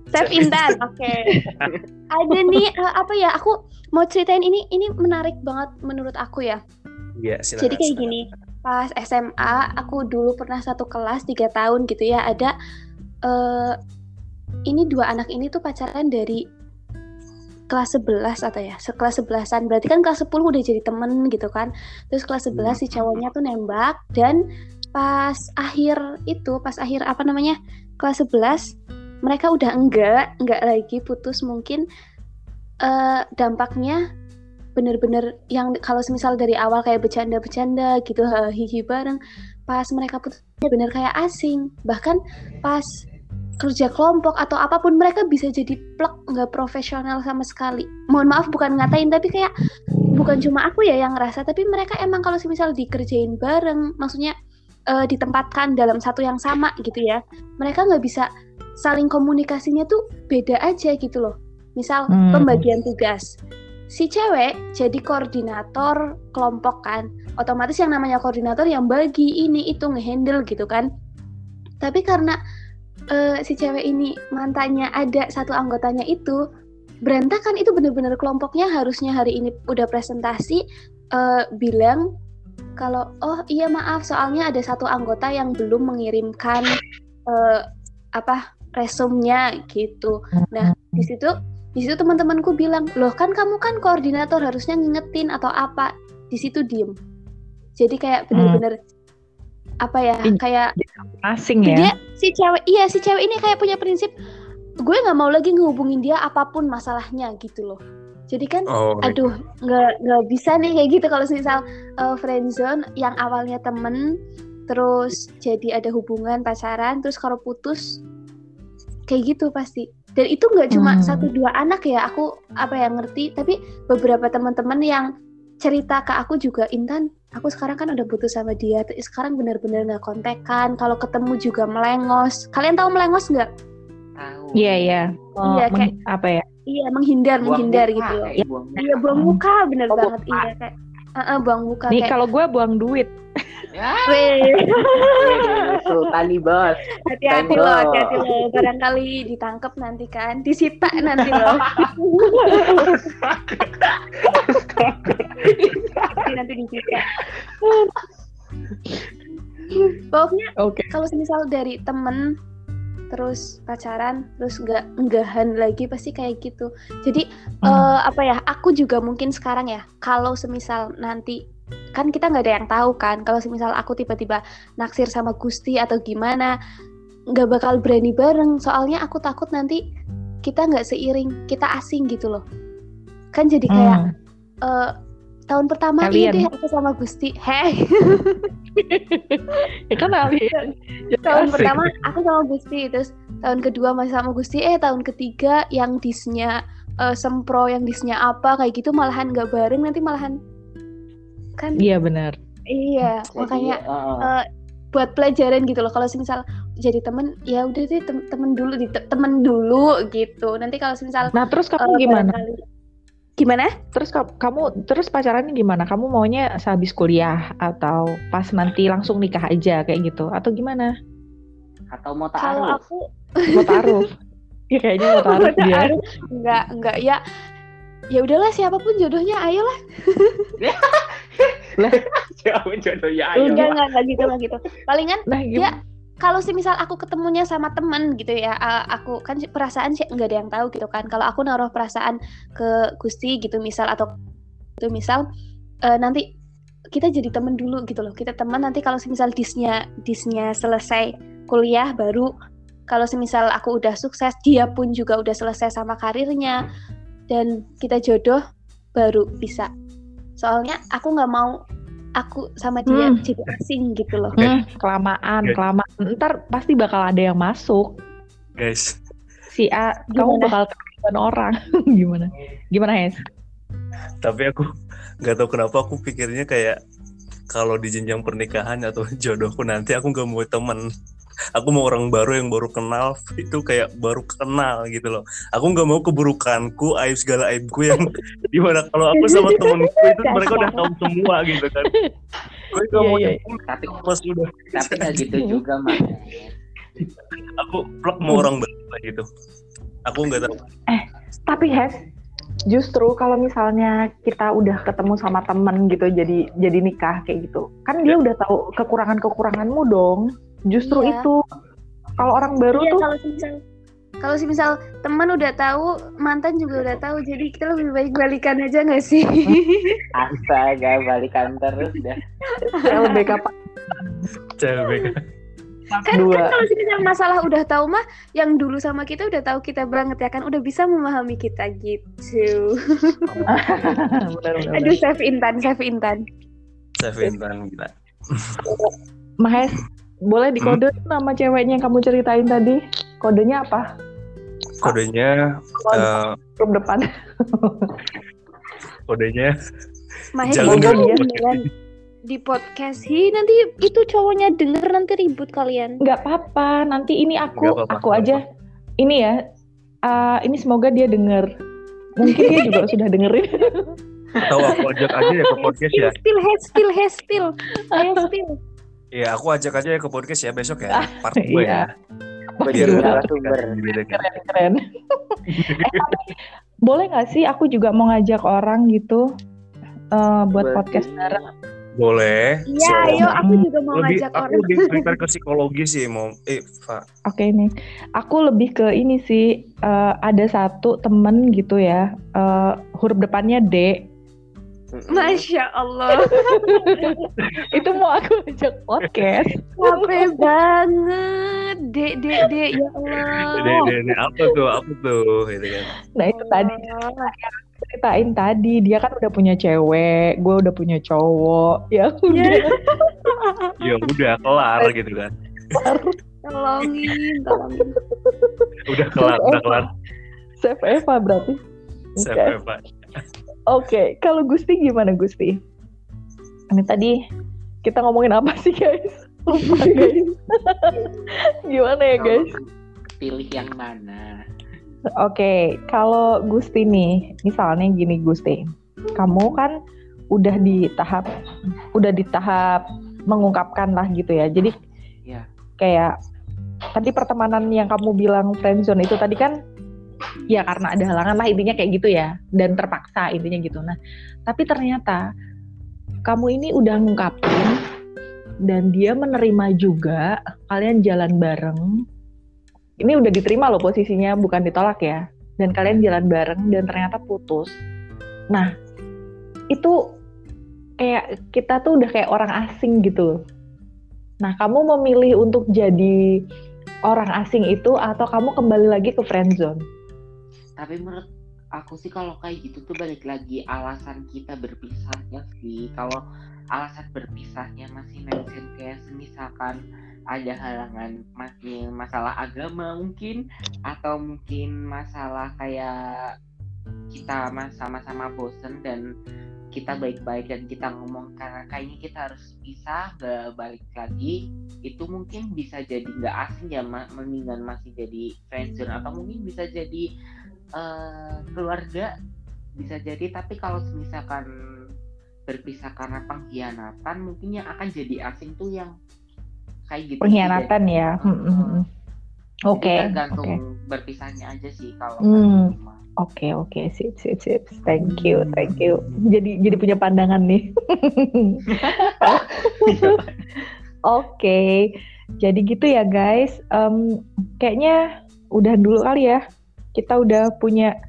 [SPEAKER 2] Chef Intan, oke. Ada nih eh, apa ya? Aku mau ceritain ini ini menarik banget menurut aku ya.
[SPEAKER 4] Iya, silakan.
[SPEAKER 2] Jadi kayak gini, pas SMA aku dulu pernah satu kelas tiga tahun gitu ya. Ada eh ini dua anak ini tuh pacaran dari kelas 11 atau ya, sekelas 11-an. Berarti kan kelas 10 udah jadi temen gitu kan. Terus kelas 11 si cowoknya tuh nembak dan pas akhir itu, pas akhir apa namanya? kelas 11 mereka udah enggak, enggak lagi putus mungkin eh dampaknya bener-bener yang kalau semisal dari awal kayak bercanda-bercanda gitu hihi bareng pas mereka putus bener kayak asing. Bahkan pas kerja kelompok atau apa pun mereka bisa jadi plek nggak profesional sama sekali. Mohon maaf bukan ngatain tapi kayak bukan cuma aku ya yang ngerasa tapi mereka emang kalau semisal dikerjain bareng maksudnya eh, ditempatkan dalam satu yang sama gitu ya mereka nggak bisa saling komunikasinya tuh beda aja gitu loh. Misal
[SPEAKER 1] Hmm.
[SPEAKER 2] pembagian tugas. Si cewek jadi koordinator kelompok kan. Otomatis yang namanya koordinator yang bagi ini itu ngehandle gitu kan. Tapi karena eh, si cewek ini mantannya ada satu anggotanya itu berantakan itu bener-bener kelompoknya harusnya hari ini udah presentasi eh, bilang kalau oh iya maaf soalnya ada satu anggota yang belum mengirimkan eh, apa resumnya gitu. Nah di situ di situ teman-temanku bilang loh kan kamu kan koordinator harusnya ngingetin atau apa? Di situ diem. Jadi kayak bener-bener apa ya kayak
[SPEAKER 1] Asing ya.
[SPEAKER 2] dia si cewek iya si cewek ini kayak punya prinsip gue nggak mau lagi ngehubungin dia apa pun masalahnya gitu loh. Jadi kan
[SPEAKER 4] Oh,
[SPEAKER 2] aduh nggak nggak bisa nih kayak gitu kalau misal uh, friendzone yang awalnya temen terus jadi ada hubungan pacaran terus kalau putus kayak gitu pasti dan itu nggak cuma
[SPEAKER 1] Hmm.
[SPEAKER 2] satu dua anak ya aku apa yang ngerti tapi beberapa teman-teman yang cerita ke aku juga Intan aku sekarang kan udah putus sama dia terus sekarang bener-bener nggak kontekan kalau ketemu juga melengos kalian tahu melengos nggak
[SPEAKER 3] Tahu.
[SPEAKER 1] Iya iya. Oh,
[SPEAKER 2] Iya,
[SPEAKER 1] meng- apa ya?
[SPEAKER 2] iya menghindar
[SPEAKER 3] Buang
[SPEAKER 2] menghindar
[SPEAKER 3] muka,
[SPEAKER 2] gitu loh
[SPEAKER 3] kayak buang muka.
[SPEAKER 2] iya buang muka bener
[SPEAKER 1] Oh,
[SPEAKER 2] banget iya kayak Heeh, buang muka
[SPEAKER 1] Nih
[SPEAKER 2] kayak
[SPEAKER 1] kalau gue buang duit.
[SPEAKER 3] Ya, Sultani bos.
[SPEAKER 2] hati-hati loh, hati-hati loh. Barangkali ditangkap nanti kan, disita nanti loh. nanti nanti disita. Pokoknya
[SPEAKER 1] Oke.
[SPEAKER 2] kalau misal dari temen terus pacaran terus nggak enggahan lagi pasti kayak gitu jadi
[SPEAKER 1] Hmm.
[SPEAKER 2] eh, apa ya aku juga mungkin sekarang ya kalau semisal nanti kan kita nggak ada yang tahu kan kalau semisal aku tiba-tiba naksir sama Gusti atau gimana nggak bakal berani bareng soalnya aku takut nanti kita nggak seiring kita asing gitu loh kan jadi kayak
[SPEAKER 1] Hmm.
[SPEAKER 2] eh, tahun pertama iya
[SPEAKER 1] Kalian.
[SPEAKER 2] deh aku sama Gusti heh
[SPEAKER 1] Ya kan kenalin.
[SPEAKER 2] tahun
[SPEAKER 1] Asik.
[SPEAKER 2] pertama aku sama Gusti terus tahun kedua masih sama Gusti eh tahun ketiga yang disnya eh, sempro yang disnya apa kayak gitu malahan nggak bareng nanti malahan kan
[SPEAKER 1] Iya benar.
[SPEAKER 2] iya
[SPEAKER 3] Jadi,
[SPEAKER 2] makanya
[SPEAKER 3] uh,
[SPEAKER 2] buat pelajaran gitu loh kalau misal jadi temen ya udah deh tem- temen dulu di temen dulu gitu nanti kalau misal
[SPEAKER 1] Nah terus kamu
[SPEAKER 2] eh,
[SPEAKER 1] gimana?
[SPEAKER 2] barangkali- gimana
[SPEAKER 1] Terus ka- kamu terus pacarannya gimana? Kamu maunya sehabis kuliah atau pas nanti langsung nikah aja kayak gitu atau gimana?
[SPEAKER 3] atau mau
[SPEAKER 2] kalau
[SPEAKER 3] taruh
[SPEAKER 2] aku
[SPEAKER 1] Mau taruh? Iya kayaknya mau taruh dia.
[SPEAKER 2] Taruh. enggak enggak ya ya udahlah siapa pun jodohnya ayolah
[SPEAKER 3] Jauh jodoh ya ayo.
[SPEAKER 2] enggak enggak enggak gitu enggak gitu palingan
[SPEAKER 1] Nah
[SPEAKER 2] Ya? Kalau semisal aku ketemunya sama teman gitu ya aku kan perasaan sih nggak ada yang tahu gitu kan. Kalau aku naruh perasaan ke Gusti gitu misal atau itu misal uh, nanti kita jadi temen dulu gitu loh. Kita teman nanti kalau semisal disnya disnya selesai kuliah baru kalau semisal aku udah sukses dia pun juga udah selesai sama karirnya dan kita jodoh baru bisa. Soalnya aku nggak mau aku sama dia
[SPEAKER 1] Hmm.
[SPEAKER 2] jadi asing gitu loh
[SPEAKER 1] Hmm, kelamaan,
[SPEAKER 4] Oke.
[SPEAKER 1] kelamaan. Ntar pasti bakal ada yang masuk.
[SPEAKER 4] Guys,
[SPEAKER 1] Si A, kamu bakal ketahuan orang. gimana? Gimana, Hes?
[SPEAKER 4] tapi aku nggak tahu kenapa aku pikirnya kayak kalau di jenjang pernikahan atau jodohku nanti aku nggak mau temen aku mau orang baru yang baru kenal itu kayak baru kenal gitu loh. Aku nggak mau keburukanku aib segala aibku yang di mana kalau aku sama temenku itu mereka udah tahu semua gitu kan. Gue nggak
[SPEAKER 1] Iya,
[SPEAKER 4] mau
[SPEAKER 1] iya.
[SPEAKER 4] nyebut
[SPEAKER 3] tapi
[SPEAKER 4] pas udah
[SPEAKER 3] tapi nggak gitu juga mas
[SPEAKER 4] aku plek mau orang baru lah gitu. Aku nggak tahu.
[SPEAKER 1] Tapi Hes, justru kalau misalnya kita udah ketemu sama temen gitu, jadi jadi nikah kayak gitu, kan dia udah tahu kekurangan-kekuranganmu dong. Justru
[SPEAKER 2] Iya.
[SPEAKER 1] itu. Kalau orang baru
[SPEAKER 2] Iya
[SPEAKER 1] tuh,
[SPEAKER 2] kalau misal kalau sih misal teman udah tahu, mantan juga udah tahu, jadi kita lebih baik balikan aja nggak sih?
[SPEAKER 3] astaga balikan terus dah
[SPEAKER 1] LBK Pak
[SPEAKER 4] cewek
[SPEAKER 2] kan, kan
[SPEAKER 1] dua.
[SPEAKER 2] kalau sih misal masalah udah tahu mah, yang dulu sama kita udah tahu kita banget ya kan, udah bisa memahami kita gitu. Aduh, save Intan, save Intan.
[SPEAKER 4] Seven Tan gila
[SPEAKER 1] Mahes, boleh dikode nama ceweknya yang kamu ceritain tadi? Kodenya apa?
[SPEAKER 4] kodenya eh,
[SPEAKER 1] Grup depan.
[SPEAKER 4] kodenya Jangan
[SPEAKER 2] di podcast. Hi, nanti itu cowoknya denger nanti ribut kalian.
[SPEAKER 1] Nggak apa-apa, nanti ini aku,
[SPEAKER 4] Nggak apa-apa,
[SPEAKER 1] aku aja. Ini ya, uh, ini semoga dia denger. Mungkin dia juga sudah dengerin.
[SPEAKER 4] tahu aku ajak aja ya ke podcast ya
[SPEAKER 2] Spill, head spill. Ayo spill.
[SPEAKER 4] Iya, aku ajak aja ya ke podcast ya besok ya, part 2
[SPEAKER 1] iya.
[SPEAKER 4] ya.
[SPEAKER 1] Udah
[SPEAKER 3] narasumber.
[SPEAKER 4] Gitu kan.
[SPEAKER 1] keren keren. eh, boleh nggak sih aku juga mau ngajak orang gitu eh, buat
[SPEAKER 3] Berarti-
[SPEAKER 1] podcast bareng?
[SPEAKER 4] Boleh.
[SPEAKER 2] Iya,
[SPEAKER 4] So,
[SPEAKER 2] ayo aku juga mau
[SPEAKER 4] lebih
[SPEAKER 2] ngajak
[SPEAKER 4] aku
[SPEAKER 2] orang.
[SPEAKER 4] lebih prepare ke psikologi sih mau eh.
[SPEAKER 1] Oke nih, aku lebih ke ini sih eh, ada satu temen gitu ya, eh, huruf depannya D.
[SPEAKER 2] Masya Allah,
[SPEAKER 1] Itu mau aku ajak podcast.
[SPEAKER 2] capek banget. Dek, dek, dek, ya Allah.
[SPEAKER 4] Dede, dede, apa tuh apa tuh gitu kan.
[SPEAKER 1] Nah itu tadi ceritain tadi dia kan udah punya cewek, gue udah punya cowok. Ya udah.
[SPEAKER 4] Ya udah kelar gitu kan.
[SPEAKER 2] Tolongin, tolongin.
[SPEAKER 4] Udah kelar, udah kelar.
[SPEAKER 1] Save Eva berarti. Oke.
[SPEAKER 4] Siapa
[SPEAKER 1] Oke, kalau Gusti gimana Gusti? Ini tadi kita ngomongin apa sih guys? Lupa guys. gimana ya guys?
[SPEAKER 3] pilih yang mana
[SPEAKER 1] Oke, kalau Gusti nih, misalnya gini Gusti, kamu kan udah di tahap, udah di tahap mengungkapkan lah gitu ya. Jadi
[SPEAKER 3] Iya.
[SPEAKER 1] kayak tadi pertemanan yang kamu bilang friendzone itu tadi kan ya karena ada halangan lah intinya kayak gitu ya dan terpaksa intinya gitu. Nah, tapi ternyata kamu ini udah ngungkapin dan dia menerima juga kalian jalan bareng. Ini udah diterima loh posisinya bukan ditolak ya. Dan kalian jalan bareng dan ternyata putus. Nah, itu kayak kita tuh udah kayak orang asing gitu. Nah, kamu memilih untuk jadi orang asing itu atau kamu kembali lagi ke friendzone?
[SPEAKER 3] Tapi menurut aku sih kalau kayak gitu tuh balik lagi alasan kita berpisahnya sih. Kalau alasan berpisahnya masih mention kayak misalkan ada halangan masih masalah agama mungkin atau mungkin masalah kayak kita sama-sama bosen dan kita baik-baik dan kita ngomong. Karena kayaknya kita harus gak balik lagi itu mungkin bisa jadi nggak asing ya mendingan masih jadi friendzone atau mungkin bisa jadi uh, keluarga bisa jadi tapi kalau misalkan berpisah karena pengkhianatan mungkin yang akan jadi asing tuh yang kayak gitu
[SPEAKER 1] pengkhianatan ya hmm, hmm. oke okay,
[SPEAKER 3] tergantung okay. berpisahnya aja sih kalau
[SPEAKER 1] hmm. Oke okay, oke okay. sip sip sip thank you thank you jadi jadi punya pandangan nih oke okay. jadi gitu ya guys um, kayaknya udah dulu kali ya kita udah punya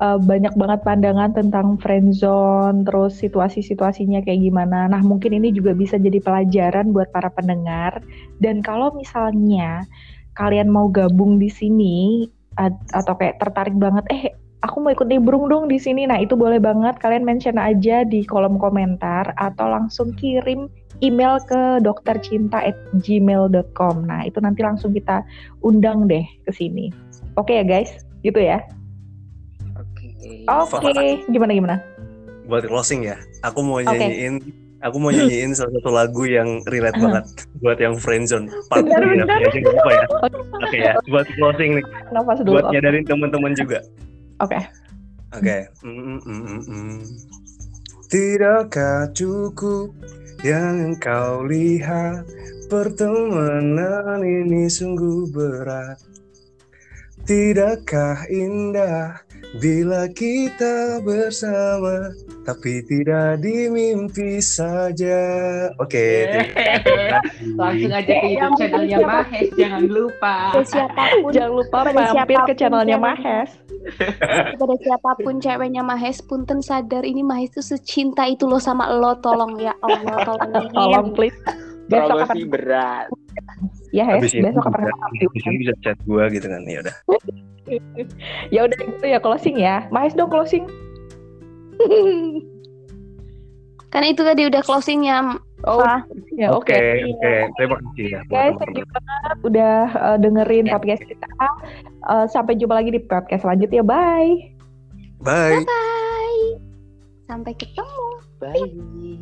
[SPEAKER 1] uh, banyak banget pandangan tentang friendzone, terus situasi-situasinya kayak gimana. Nah, mungkin ini juga bisa jadi pelajaran buat para pendengar. Dan kalau misalnya kalian mau gabung di sini atau kayak tertarik banget, eh aku mau ikut nimbrung dong di sini. Nah, itu boleh banget kalian mention aja di kolom komentar atau langsung kirim email ke doktercinta@gmail.com. Nah, itu nanti langsung kita undang deh ke sini. Oke ya, guys? Gitu ya. Oke, okay. gimana gimana?
[SPEAKER 4] Buat closing ya, aku mau nyanyiin, okay. aku mau nyanyiin salah satu lagu yang relate uh. banget buat yang friendzone. Part benar, benar. apa ya? Oke okay, ya, buat closing nih. Nafas dulu. Buat okay. nyadarin teman-teman juga.
[SPEAKER 1] Oke. Okay.
[SPEAKER 4] Oke. Okay. Mm, mm, mm, mm. Tidakkah cukup yang kau lihat pertemanan ini sungguh berat Tidakkah indah bila kita bersama tapi tidak di mimpi saja. Oke. Okay,
[SPEAKER 3] Langsung aja ke YouTube channelnya Mahes, jangan lupa.
[SPEAKER 1] Siapa pun, jangan lupa mampir ke channelnya Mahes.
[SPEAKER 2] Kepada siapa pun ceweknya Mahes, punten sadar ini Mahes tuh secinta itu loh sama lo, tolong ya Allah, tolong.
[SPEAKER 1] tolong please.
[SPEAKER 3] Besok kapan berat.
[SPEAKER 1] Ya, Hes, besok kapan
[SPEAKER 4] Di sini bisa chat gue gitu kan, ya udah.
[SPEAKER 1] ya udah gitu ya closing ya. Mahes dong closing.
[SPEAKER 2] kan itu tadi udah closingnya.
[SPEAKER 1] Oh, ya oke. Okay.
[SPEAKER 4] Oke, okay, Terima kasih ya.
[SPEAKER 1] Guys, thank you banget udah uh, dengerin yeah. podcast kita. Uh, sampai jumpa lagi di podcast selanjutnya. Bye.
[SPEAKER 4] Bye.
[SPEAKER 2] Bye. Sampai ketemu.
[SPEAKER 3] Bye.